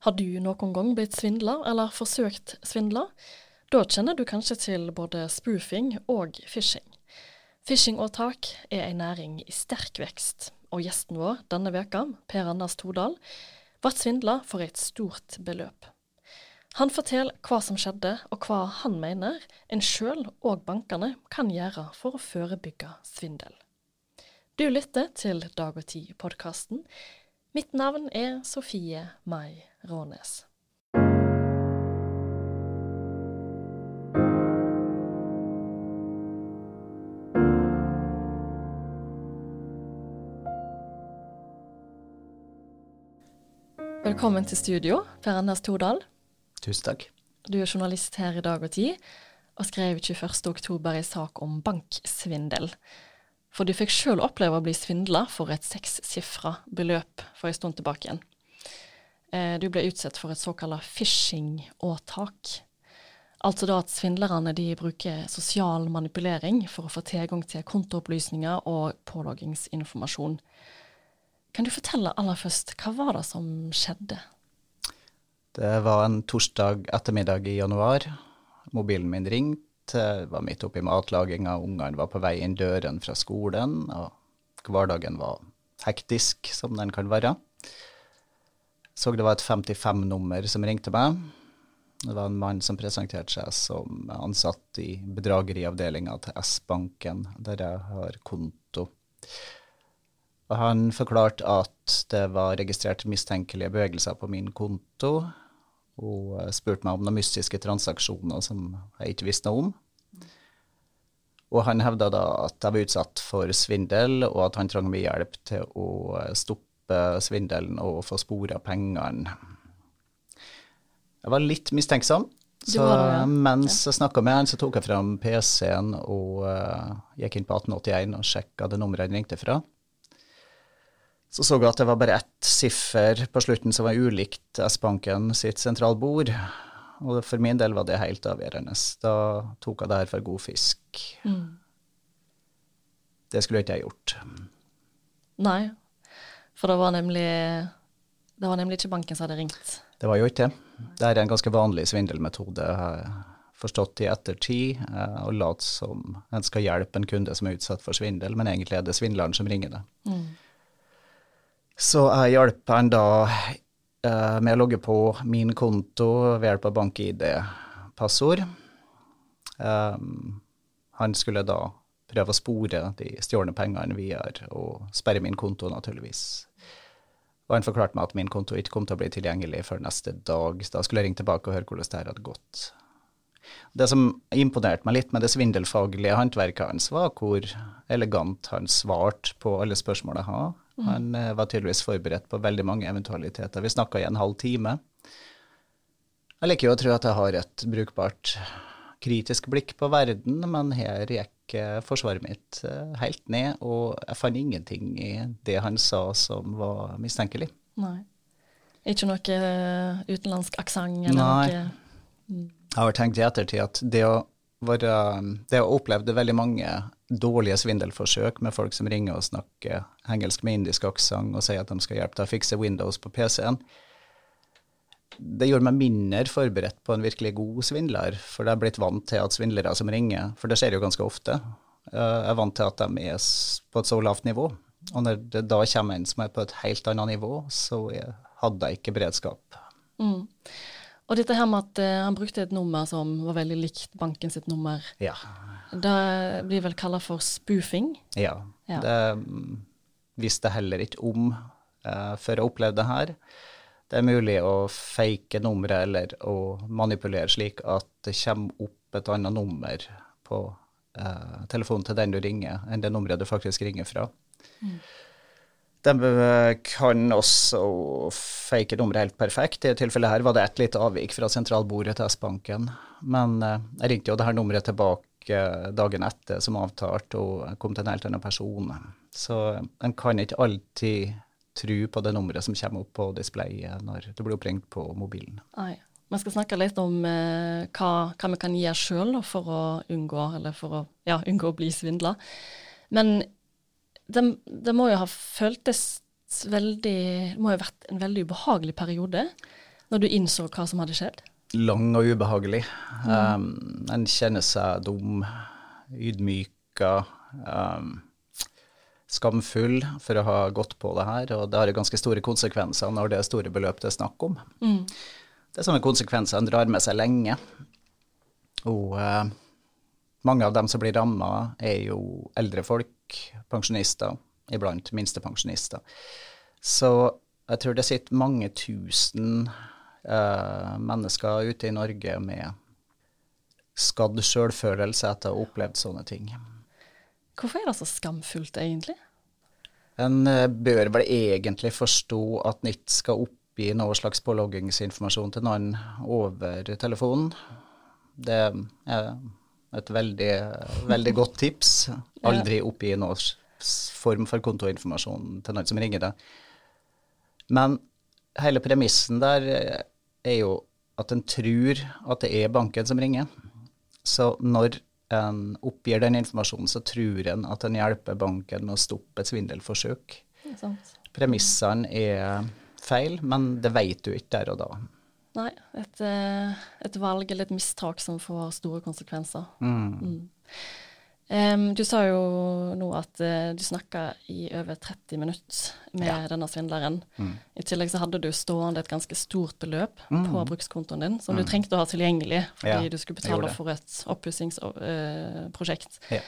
Har du noen gang blitt svindla, eller forsøkt svindla? Da kjenner du kanskje til både spoofing og phishing. Phishingåtak er en næring i sterk vekst, og gjesten vår denne veka, Per Anders Todal, ble svindla for et stort beløp. Han forteller hva som skjedde, og hva han mener en sjøl og bankene kan gjøre for å forebygge svindel. Du lytter til Dag og Tid-podkasten. Mitt navn er Sofie Mai Rånes. Velkommen til studio, Per Anders Tordal. Tusen takk. Du er journalist her i Dag og Tid, og skrev 21.10 en sak om banksvindel. For du fikk sjøl oppleve å bli svindla for et sekssifra beløp for en stund tilbake igjen. Eh, du ble utsatt for et såkalt phishing-åtak. Altså da at svindlerne de bruker sosial manipulering for å få tilgang til kontoopplysninger og påloggingsinformasjon. Kan du fortelle aller først, hva var det som skjedde? Det var en torsdag ettermiddag i januar. Mobilen min ringte var midt oppi matlaginga, ungene var på vei inn døren fra skolen, og hverdagen var hektisk, som den kan være. Så det var et 55-nummer som ringte meg. Det var en mann som presenterte seg som ansatt i bedrageriavdelinga til S-banken, der jeg har konto. Og han forklarte at det var registrert mistenkelige bevegelser på min konto, og spurte meg om noen mystiske transaksjoner som jeg ikke visste noe om. Og han hevda da at jeg var utsatt for svindel, og at han trengte mye hjelp til å stoppe svindelen og få spora pengene. Jeg var litt mistenksom, så det, ja. mens jeg snakka med han, så tok jeg fram PC-en og uh, gikk inn på 1881 og sjekka det nummeret han ringte fra. Så så jeg at det var bare ett siffer på slutten som var ulikt S-banken sitt sentralbord. Og for min del var det helt avgjørende. Da tok jeg det her for god fisk. Mm. Det skulle ikke jeg gjort. Nei, for det var nemlig det var nemlig ikke banken som hadde ringt. Det var jo ikke det. Det er en ganske vanlig svindelmetode, har forstått i ettertid. Eh, å late som en skal hjelpe en kunde som er utsatt for svindel, men egentlig er det svindleren som ringer det. Mm. Så jeg hjalp han da eh, med å logge på min konto ved hjelp av bank-ID-passord. Um, han skulle da prøve å spore de stjålne pengene videre og sperre min konto, naturligvis. Og han forklarte meg at min konto ikke kom til å bli tilgjengelig før neste dag, så da skulle jeg ringe tilbake og høre hvordan det her hadde gått. Det som imponerte meg litt med det svindelfaglige håndverket hans, var hvor elegant han svarte på alle spørsmål jeg har. Mm. Han mm. var tydeligvis forberedt på veldig mange eventualiteter. Vi snakka i en halv time. Jeg liker jo å tro at jeg har et brukbart kritisk blikk på verden, men her gikk forsvaret mitt eh, helt ned, og jeg fant ingenting i det han sa som var mistenkelig. Nei. Ikke noe eh, utenlandsk aksent eller Nei. noe. Jeg har tenkt i ettertid at det å være Det å opplevd veldig mange dårlige svindelforsøk med folk som ringer og snakker engelsk med indisk aksent og sier at de skal hjelpe deg å fikse Windows på PC-en, det gjorde meg mindre forberedt på en virkelig god svindler, for jeg er blitt vant til at svindlere som ringer, for det skjer jo ganske ofte, eh, jeg er vant til at de er på et så lavt nivå. Og når det da kommer en som er på et helt annet nivå, så hadde jeg ikke beredskap. Mm. Og dette her med at uh, han brukte et nummer som var veldig likt banken sitt nummer, ja. det blir vel kalla for spoofing? Ja. ja. Det mm, visste jeg heller ikke om uh, før jeg opplevde det her det er mulig å fake nummeret eller å manipulere slik at det kommer opp et annet nummer på eh, telefonen til den du ringer, enn det nummeret du faktisk ringer fra. Mm. De kan også fake nummeret helt perfekt. I dette tilfellet her var det ett lite avvik fra sentralbordet til S-banken. Men eh, jeg ringte jo det her nummeret tilbake dagen etter som avtalt, og kom til en helt annen person. Så en kan ikke alltid tro på det nummeret som kommer opp på displayet når du blir oppringt på mobilen. Nei. Vi skal snakke litt om eh, hva, hva, vi kan gjøre sjøl for å unngå, eller for å ja, unngå å bli svindla. Men det, det, må jo ha føltes veldig Det må jo ha vært en veldig ubehagelig periode? når du innså hva som hadde skjedd? Lang og ubehagelig. Um, en kjenner seg dum, ydmyka, um, skamfull for å ha gått på det her, og det har ganske store konsekvenser når det er store beløp det er snakk om. Mm. Det er sånne konsekvenser en drar med seg lenge. Og eh, mange av dem som blir ramma, er jo eldre folk, pensjonister, iblant minstepensjonister. Så jeg tror det sitter mange tusen eh, mennesker ute i Norge med skadd sjølfølelse etter å ha opplevd sånne ting. Hvorfor er det så skamfullt, egentlig? En uh, bør vel egentlig forstå at en ikke skal oppgi noe slags påloggingsinformasjon til noen over telefonen. Det er et veldig, veldig godt tips. Aldri oppgi noen form for kontoinformasjon til noen som ringer deg. Men hele premissen der er jo at en tror at det er banken som ringer. Så når en oppgir den informasjonen, så tror en at en hjelper banken med å stoppe et svindelforsøk. Premissene er feil, men det vet du ikke der og da. Nei, et, eh, et, valg eller et mistak som får store konsekvenser. Mm. Mm. Um, du sa jo nå at uh, du snakka i over 30 minutter med ja. denne svindleren. Mm. I tillegg så hadde du stående et ganske stort beløp mm. på brukskontoen din som du mm. trengte å ha tilgjengelig fordi ja, du skulle betale for et oppussingsprosjekt. Uh, ja.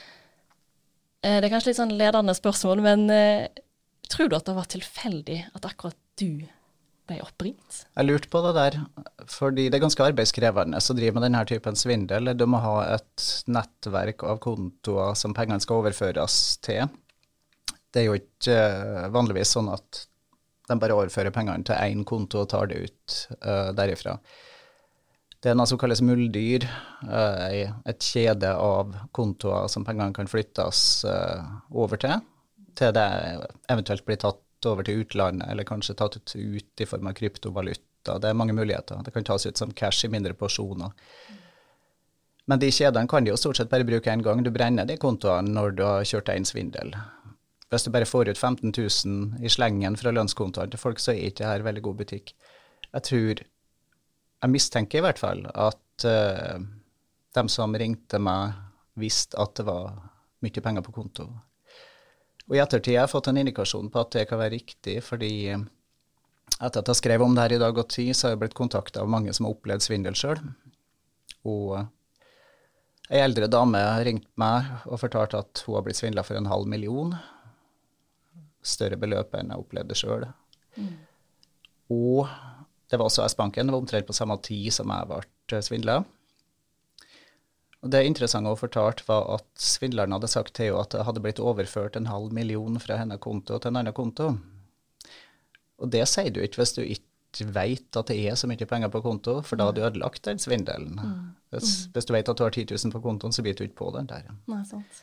uh, det er kanskje litt sånn ledende spørsmål, men tror du at det var tilfeldig at akkurat du ble oppringt? Jeg lurte på det der, fordi det er ganske arbeidskrevende å drive med denne typen svindel. Du må ha et nettverk av kontoer som pengene skal overføres til. Det er jo ikke eh, vanligvis sånn at de bare overfører pengene til én konto og tar det ut uh, derifra. Det er noe som kalles muldyr, uh, et kjede av kontoer som pengene kan flyttes uh, over til, til det eventuelt blir tatt over til utlandet, eller kanskje tatt ut i form av kryptovaluta. Det er mange muligheter. Det kan tas ut som cash i mindre porsjoner. Men de kjedene kan du jo stort sett bare bruke én gang. Du brenner de kontoene når du har kjørt deg inn svindel. Hvis du bare får ut 15 000 i slengen fra lønnskontoene til folk, så er ikke dette veldig god butikk. Jeg tror Jeg mistenker i hvert fall at uh, de som ringte meg, visste at det var mye penger på konto. Og i ettertid har jeg fått en indikasjon på at det kan være riktig, fordi eh, etter at jeg skrev om det her i dag og tid, så har jeg blitt kontakta av mange som har opplevd svindel sjøl. Og eh, ei eldre dame har ringt meg og fortalt at hun har blitt svindla for en halv million. Større beløp enn jeg opplevde sjøl. Mm. Og det var også S-banken, det var omtrent på samme tid som jeg ble eh, svindla. Og Det interessante hun fortalte, var at svindleren hadde sagt til henne at det hadde blitt overført en halv million fra hennes konto til en annen konto. Og det sier du ikke hvis du ikke vet at det er så mye penger på konto, for da har du ødelagt den svindelen. Mm. Hvis, mm. hvis, du vet at du har 10 000 på kontoen, så blir du ikke på den der. Nei, sant.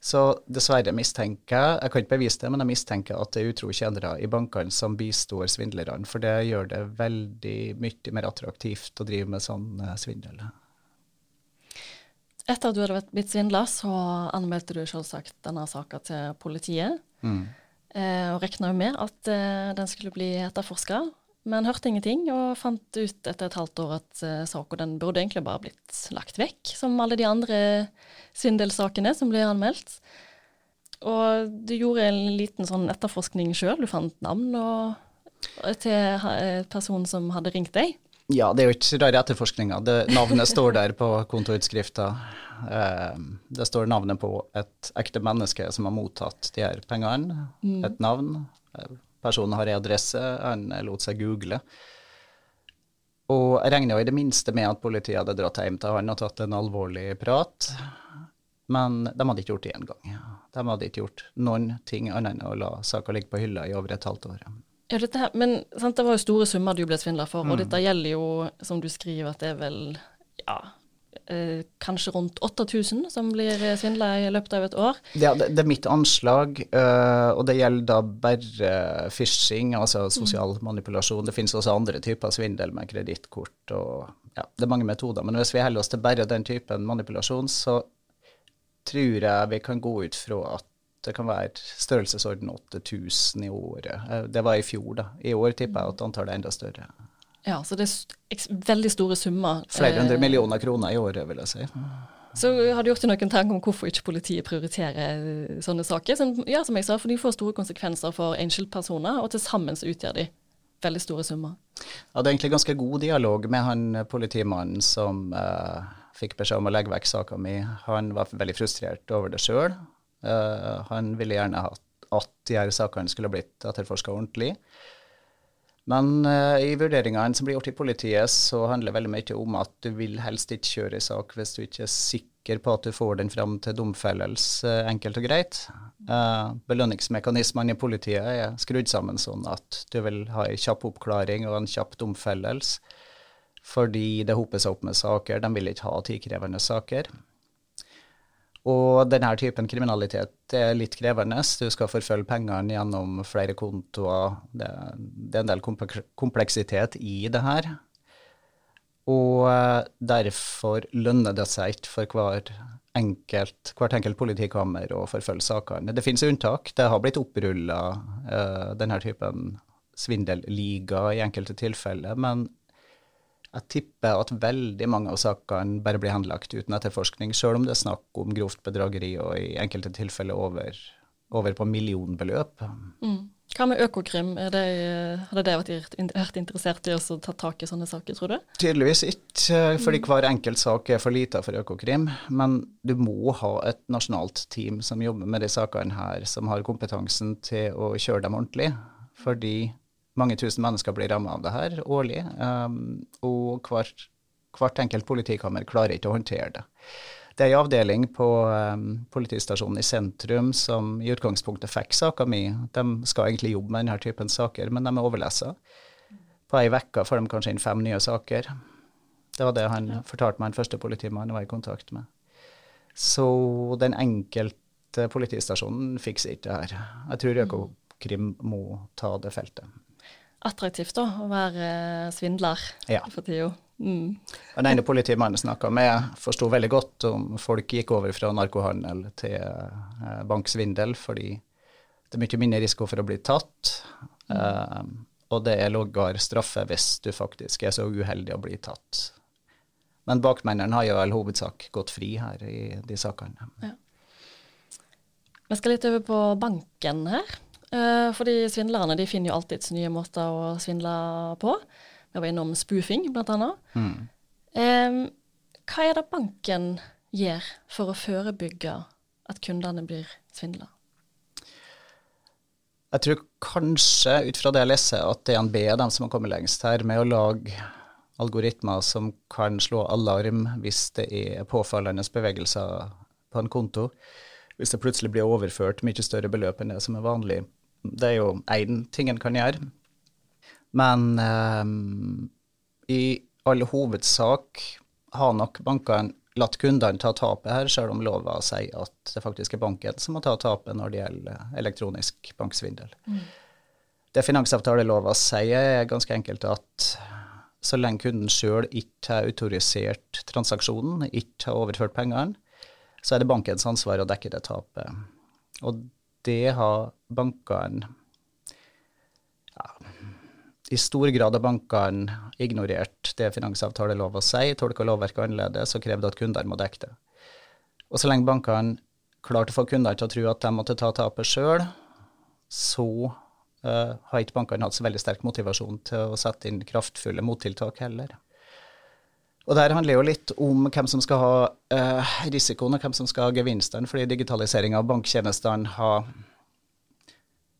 Så dessverre mistenker jeg, jeg kan ikke bevise det, men jeg mistenker at det er utro tjenere i bankene som bistår svindlerne, for det gjør det veldig mye mer attraktivt å drive med sånn eh, svindel. Etter at du hadde blitt svindla, så anmeldte du selvsagt denne saka til politiet. Mm. Eh, og regna jo med at eh, den skulle bli etterforska, men hørte ingenting. Og fant ut etter et halvt år at eh, saka den burde egentlig bare blitt lagt vekk, som alle de andre svindelsakene som ble anmeldt. Og du gjorde en liten sånn etterforskning sjøl. Du fant navn og, til en person som hadde ringt deg. Ja, det er jo ikke rare etterforskninga. Navnet står der på kontoutskrifta. Eh, det står navnet på et ekte menneske som har mottatt de her pengene. Mm. Et navn. Eh, personen har en adresse, han lot seg google. Og jeg regner jo i det minste med at politiet hadde dratt hjem til han og tatt en alvorlig prat. Men de hadde ikke gjort det én gang. De hadde ikke gjort noen ting annet enn å la saka ligge på hylla i over et halvt år. Ja, her, men sant, det var jo store summer du ble svindla for, mm. og dette gjelder jo, som du skriver, at det er vel ja, eh, kanskje rundt 8000 som blir svindla i løpet av et år? Ja, det, det er mitt anslag, øh, og det gjelder da bare phishing, altså mm. sosial mm. manipulasjon. Det finnes også andre typer svindel med kredittkort og ja, det er mange metoder. Men hvis vi holder oss til bare den typen manipulasjon, så tror jeg vi kan gå ut fra at det kan være størrelsesorden 8000 i året. Eh, det var i fjor, da. I år tipper jeg at antallet er enda større. Ja, så det er veldig store summer. Flere hundre Eh, millioner kroner i året, vil jeg si. Så har du gjort deg noen tanker om hvorfor ikke politiet prioriterer eh, sånne saker? Som, ja, som jeg sa, for de får store konsekvenser for enkeltpersoner, og til sammen så utgjør de veldig store summer. Jeg hadde egentlig ganske god dialog med han politimannen som uh, fikk beskjed om å legge vekk saka mi. Han var veldig frustrert over det sjøl. Han ville gjerne hatt at de her sakene skulle blitt etterforska ordentlig. Men uh, i vurderingene som blir gjort i politiet, så handler det veldig mye om at du vil helst ikke kjøre en sak hvis du ikke er sikker på at du får den fram til domfellelse, enkelt og greit. Uh, belønningsmekanismene i politiet er skrudd sammen sånn at du vil ha en kjapp oppklaring og en kjapp domfellelse, fordi det hoper seg opp med saker. De vil ikke ha tidkrevende saker. Og denne typen kriminalitet er litt krevende. Du skal forfølge pengene gjennom flere kontoer. Det, det er en del kompleksitet i det her. Og eh, derfor lønner det seg ikke for hver enkelt, hvert enkelt politikammer å forfølge sakene. Det finnes unntak. Det har blitt opprulla uh, denne typen svindelliga i enkelte tilfeller, men jeg tipper at veldig mange av sakene bare blir henlagt uten etterforskning, sjøl om det er snakk om grovt bedrageri og i enkelte tilfeller over, over på millionbeløp. Mm. Hva med Økokrim? Det, hadde det vært, vært interessert i å ta tak i sånne saker, tror du? Tydeligvis ikke, fordi hver enkelt sak er for lita for Økokrim. Men du må ha et nasjonalt team som jobber med de sakene her, som har kompetansen til å kjøre dem ordentlig. Fordi mange tusen mennesker blir rammet av det her årlig, um, og hvert, hvert enkelt politikammer klarer ikke å håndtere det. Det er en avdeling på um, politistasjonen i sentrum som i utgangspunktet fikk saka mi. De skal egentlig jobbe med denne typen saker, men de er overlessa. På ei uke får de kanskje inn fem nye saker. Det var det han ja. fortalte meg, den første politimannen var i kontakt med. Så den enkelte politistasjonen fikser ikke det her. Jeg tror Økokrim må ta det feltet attraktivt da, å være svindler ja. for tida. Mm. Den ene politimannen jeg snakka med, forsto veldig godt om folk gikk over fra narkohandel til eh, banksvindel, fordi det er mye mindre risiko for å bli tatt. Mm. Eh, og det er lavere straffe hvis du faktisk er så uheldig å bli tatt. Men bakmennene har jo all hovedsak gått fri her i de sakene. Ja. Vi skal litt over på banken her. Uh, fordi svindlerne de finner jo alltids nye måter å svindle på. Vi var innom spoofing, blant annet. Mm. Um, hva er det banken gjør for å forebygge at kundene blir svindla? Jeg tror kanskje, ut fra det jeg leser, at DNB er de som har kommet lengst her med å lage algoritmer som kan slå alarm hvis det er påfallende bevegelser på en konto. Hvis det plutselig blir overført mye større beløp enn det som er vanlig. Det er jo én ting en kan gjøre. Men eh, i all hovedsak har nok bankene latt kundene ta tapet her, selv om lova sier at det faktisk er banken som må ta tapet når det gjelder elektronisk banksvindel. Mm. Det finansavtalelova sier, er ganske enkelt at så lenge kunden sjøl ikke har autorisert transaksjonen, ikke har overført pengene, så er det bankens ansvar å dekke det tapet. Og det har bankene ja, I stor grad har bankene ignorert det finansavtalelova sier, tolka lovverket annerledes og krevd at kundene må dekke det. Og så lenge bankene klarte å få kundene til å tro at de måtte ta tapet sjøl, så uh, har ikke bankene hatt så veldig sterk motivasjon til å sette inn kraftfulle mottiltak heller. Og det her handler jo litt om hvem som skal ha uh, risikoen, og hvem som skal ha gevinstene, fordi digitalisering av banktjenestene har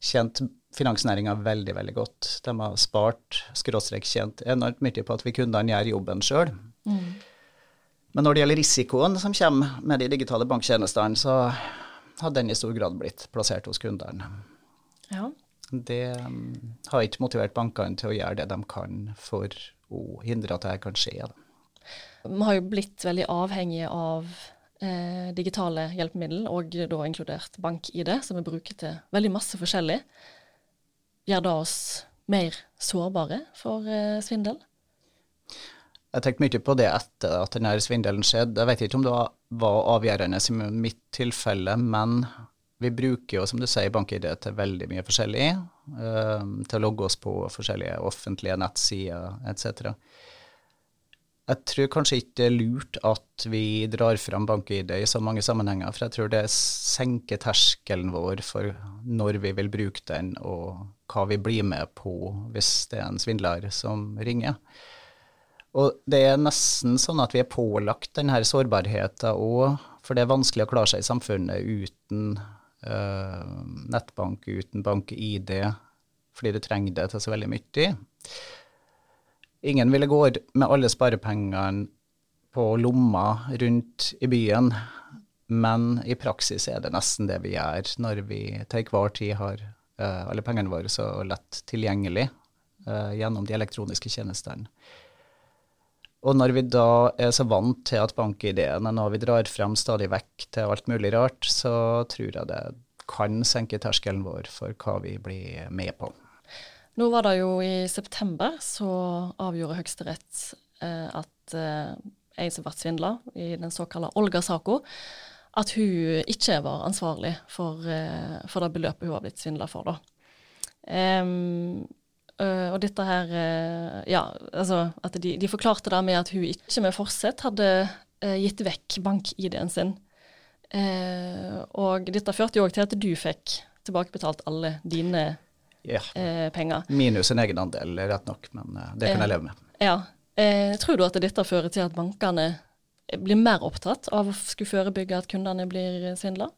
tjent finansnæringa veldig, veldig godt. De har spart, skråstrek tjent enormt mye på at vi kundene gjør jobben sjøl. Mm. Men når det gjelder risikoen som kommer med de digitale banktjenestene, så har den i stor grad blitt plassert hos kundene. Ja. Det um, har ikke motivert bankene til å gjøre det de kan for å hindre at dette kan skje. Vi har jo blitt veldig avhengige av eh, digitale hjelpemidler, og da inkludert bank-ID, som vi bruker til veldig masse forskjellig. Gjør det oss mer sårbare for eh, svindel? Jeg tenkte mye på det etter at denne svindelen skjedde. Jeg vet ikke om det var avgjørende i mitt tilfelle, men vi bruker jo, som du sier, BankID til veldig mye forskjellig. Uh, til å logge oss på forskjellige offentlige nettsider etc. Jeg tror kanskje ikke det er lurt at vi drar fram BankID i så mange sammenhenger, for jeg tror det senker terskelen vår for når vi vil bruke den, og hva vi blir med på hvis det er en svindler som ringer. Og det er nesten sånn at vi er pålagt denne sårbarheten òg, for det er vanskelig å klare seg i samfunnet uten øh, nettbank, uten bank-ID, fordi du trenger det til så veldig mye. Ingen ville gå med alle sparepengene på lomma rundt i byen, men i praksis er det nesten det vi gjør når vi til hver tid har uh, alle pengene våre så lett tilgjengelig uh, gjennom de elektroniske tjenestene. Og når vi da er så vant til at bankideen er noe vi drar frem stadig vekk til alt mulig rart, så tror jeg det kan senke terskelen vår for hva vi blir med på. Nå var det jo i september så avgjorde Høyesterett eh, at eh, ei som ble svindla i den såkalte Olga-saka, at hun ikke var ansvarlig for, eh, for det beløpet hun har blitt svindla for. Um, og dette her uh, Ja, altså at de, de, forklarte det med at hun ikke med forsett hadde uh, gitt vekk bank-ID-en sin. og dette førte jo òg til at du fikk tilbakebetalt alle dine ja. penger. Minus en egenandel, rett nok, men det kan jeg leve med. Ja. tror du at dette fører til at bankene blir mer opptatt av å skulle forebygge at kundene blir svindla?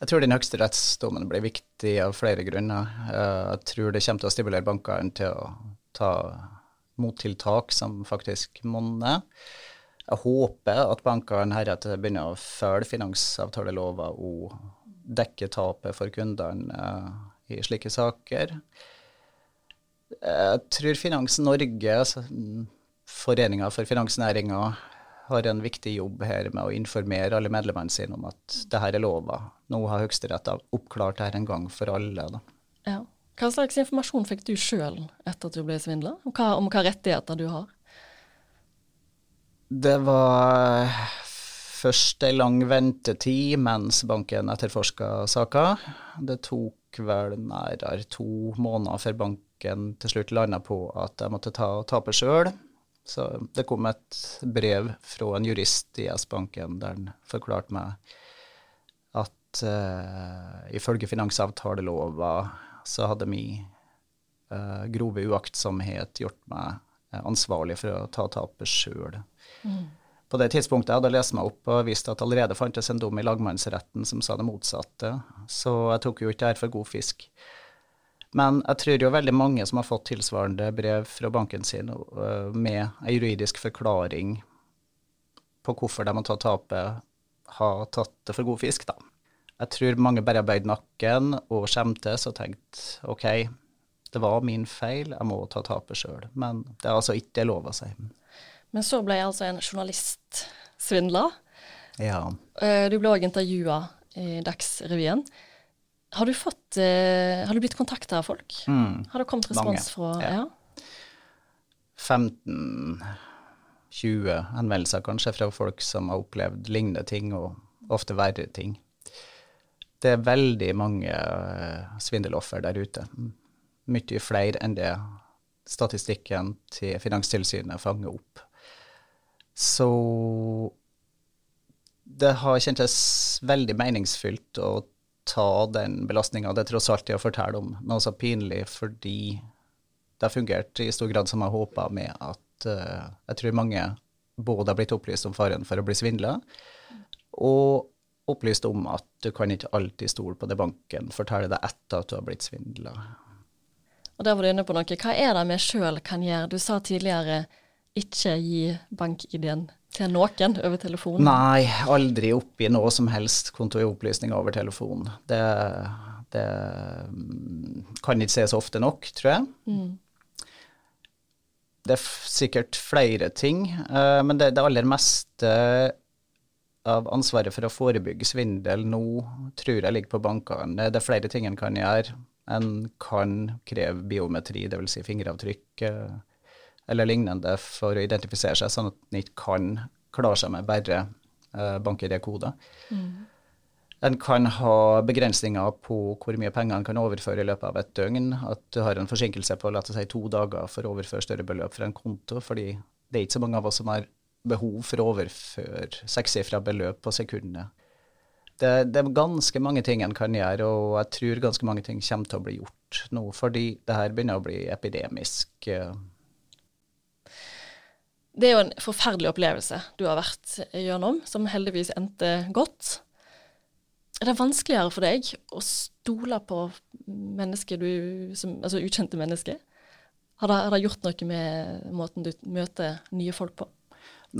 Jeg tror den høyeste rettsdommen blir viktig av flere grunner. Eh, jeg tror det kommer til å stimulere bankene til å ta mottiltak som faktisk monner. Jeg håper at bankene heretter begynner å følge finansavtaleloven og dekke tapet for kundene eh, i slike saker. Jeg tror Finans Norge, altså Foreninga for finansnæringa, har en viktig jobb her med å informere alle medlemmene sine om at det her er lova. Nå har Høyesterett oppklart det her en gang for alle. Da. Ja. Hva slags informasjon fikk du sjøl etter at du ble svindla, om, om hva rettigheter du har? Det var først ei lang ventetid mens banken etterforska saka. Det tok vel nærmere to måneder før banken til slutt landa på at jeg måtte ta tapet sjøl. Så det kom et brev fra en jurist i S-banken der han forklarte meg at uh, ifølge finansavtalelova så hadde min uh, grove uaktsomhet gjort meg ansvarlig for å ta tapet sjøl. Mm. På det tidspunktet jeg hadde lest meg opp og vist at allerede fantes en dom i lagmannsretten som sa det motsatte, så jeg tok jo ikke det her for god fisk. Men jeg tror jo veldig mange som har fått tilsvarende brev fra banken sin uh, med en juridisk forklaring på hvorfor de har tatt tapet, har tatt det for god fisk, da. Jeg tror mange bare har bøyd nakken og skjemtes og tenkt OK, det var min feil, jeg må ta tapet sjøl. Men det er altså ikke lov å si. Men så ble jeg altså en journalist svindla. Ja. Uh, du ble òg intervjua i Dagsrevyen. Har du, fått, eh, har du blitt kontakta av folk? Mm, har det kommet respons fra ja. ja? 15-20 henvendelser kanskje fra folk som har opplevd lignende ting, og ofte verre ting. Det er veldig mange uh, svindeloffer der ute. Mye flere enn det statistikken til Finanstilsynet fanger opp. Så det har kjentes veldig meningsfylt å ta den belastninga det tross alt er å fortelle om noe så pinlig, fordi det har fungert i stor grad som jeg håpa, med at uh, jeg tror mange både har blitt opplyst om faren for å bli svindla, og opplyst om at du kan ikke alltid stole på det banken forteller deg etter at du har blitt svindla. Og der var du inne på noe. Hva er det vi sjøl kan gjøre? Du sa tidligere ikke gi bank-ID-en til noen over telefonen? Nei, aldri oppgi noe som helst kontoopplysninger over telefon. Det, det, mm, kan ikke sies ofte nok, tror jeg. Mm. Det er sikkert flere ting, uh, men det, det, aller meste av ansvaret for å forebygge svindel nå tror jeg ligger på bankene. Det er flere ting en kan gjøre. En kan kreve biometri, dvs. Si fingeravtrykk. Uh, eller lignende for å identifisere seg, sånn at en ikke kan klare seg med bare uh, bank-ID-kode. Mm. En kan ha begrensninger på hvor mye penger en kan overføre i løpet av et døgn. At du har en forsinkelse på la oss si, to dager for å overføre større beløp fra en konto. fordi det er ikke så mange av oss som har behov for å overføre sekssifra beløp på sekundene. Det, det, er ganske mange ting en kan gjøre, og jeg tror ganske mange ting kommer til å bli gjort nå, fordi det her begynner å bli epidemisk. Det er jo en forferdelig opplevelse du har vært gjennom, som heldigvis endte godt. Er det vanskeligere for deg å stole på mennesker du, som, altså ukjente mennesker? Har det, har det gjort noe med måten du møter nye folk på?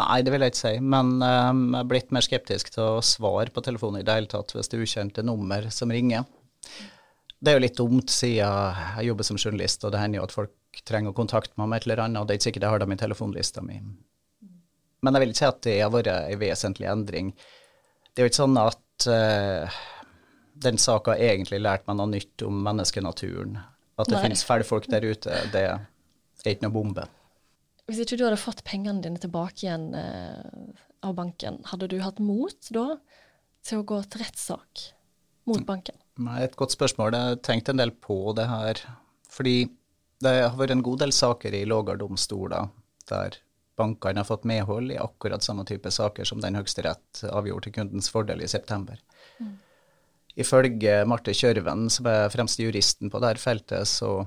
Nei, det vil jeg ikke si, men um, jeg er blitt mer skeptisk til å svare på telefonen i det hele tatt hvis det er ukjente nummer som ringer. Det er jo litt dumt siden jeg jobber som journalist, og det hender jo at folk trenger å kontakte meg med et eller annet, og det er ikke sikkert jeg har dem i telefonlista mi. Men jeg vil ikke si at det har vært en vesentlig endring. Det er jo ikke sånn at uh, den saka egentlig lært meg noe nytt om menneskenaturen. At det Nei. finnes fæle folk der ute, det er ikke noe bombe. Hvis ikke du hadde fått pengene dine tilbake igjen uh, av banken, hadde du hatt mot da til å gå til rettssak mot banken? Nei, Et godt spørsmål. Jeg har tenkt en del på det her. Fordi det har vært en god del saker i lavere domstoler der bankene har fått medhold i akkurat samme type saker som den Høyesterett avgjorde til kundens fordel i september. Mm. Ifølge Marte Kjørven, som er fremste juristen på dette feltet, så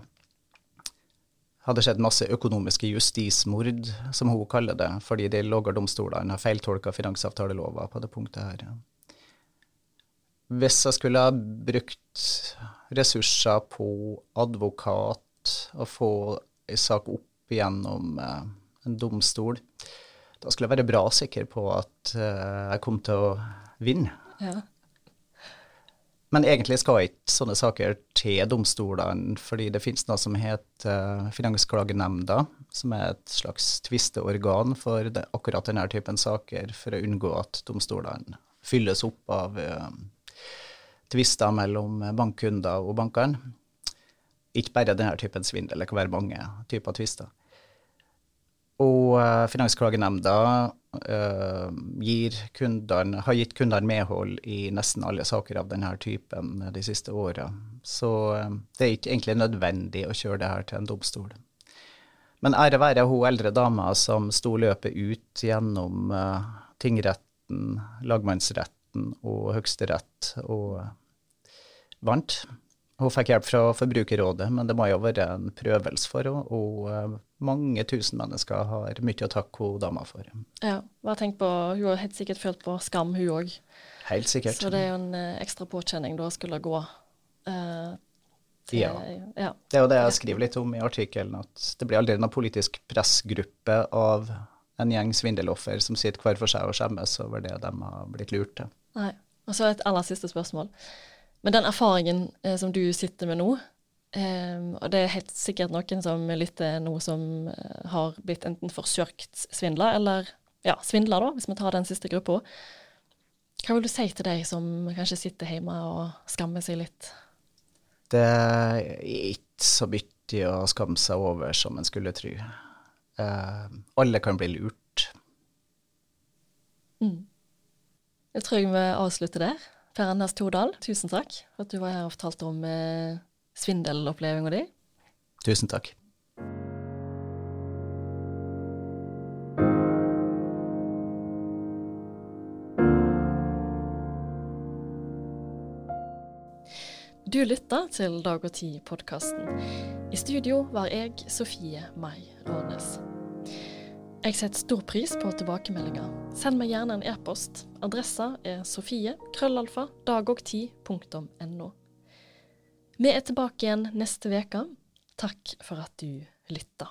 hadde skjedd masse økonomiske justismord, som hun kaller det, fordi de lavere domstolene har feiltolka finansavtalelova på det punktet her. Hvis jeg skulle ha brukt ressurser på advokat og få en sak opp gjennom eh, en domstol, da skulle jeg være bra sikker på at eh, jeg kom til å vinne. Ja. Men egentlig skal ikke sånne saker til domstolene, fordi det finnes noe som heter Finansklagenemnda, som er et slags tvisteorgan for det, akkurat denne typen saker, for å unngå at domstolene fylles opp av uh, tvister mellom bankkunder og bankene. Ikke bare denne typen svindel, det kan være mange typer tvister. Og uh, Finansklagenemnda uh, kundene, har gitt kundene medhold i nesten alle saker av denne typen de siste åra. Så uh, det er ikke egentlig nødvendig å kjøre det her til en domstol. Men ære være hun eldre dama som sto løpet ut gjennom tingretten, lagmannsretten og Høyesterett og vant. Hun fikk hjelp fra Forbrukerrådet, men det må jo være en prøvelse for henne. Og uh, mange tusen mennesker har mye å takke hun dama for. Ja, bare tenk på, Hun har helt sikkert følt på skam, hun òg. Helt sikkert. Så det er jo en uh, ekstra påkjenning da skulle gå Eh, til, ja. ja. Det er jo det jeg skriver litt om i artikkelen, at det blir aldri noen politisk pressgruppe av en gjeng svindeloffer som sitter hver for seg og skjemmes over det de har blitt lurt til. Nei. Og så et aller siste spørsmål. Men den erfaringen eh, som du sitter med nå, eh, og det er helt sikkert noen som lytter nå som eh, har blitt enten forsøkt svindla, eller ja, svindla, da, hvis vi tar den siste gruppa. Hva vil du si til deg som kanskje sitter hjemme og skammer seg litt? Det er ikke så mye å skamme seg over som en skulle tro. Uh, alle kan bli lurt. Mm. Jeg tror vi avslutter der. Per Anders Tordal, tusen takk for at du var her og fortalte om eh, svindelopplevelsen din. Tusen takk. Du lytter til Dag og Tid-podkasten. I studio var jeg Sofie Mai Rånes. Jeg setter stor pris på tilbakemeldinger. Send meg gjerne en e-post. Adressa er sofie krøllalfa dagogti.no. Vi er tilbake igjen neste uke. Takk for at du lytta.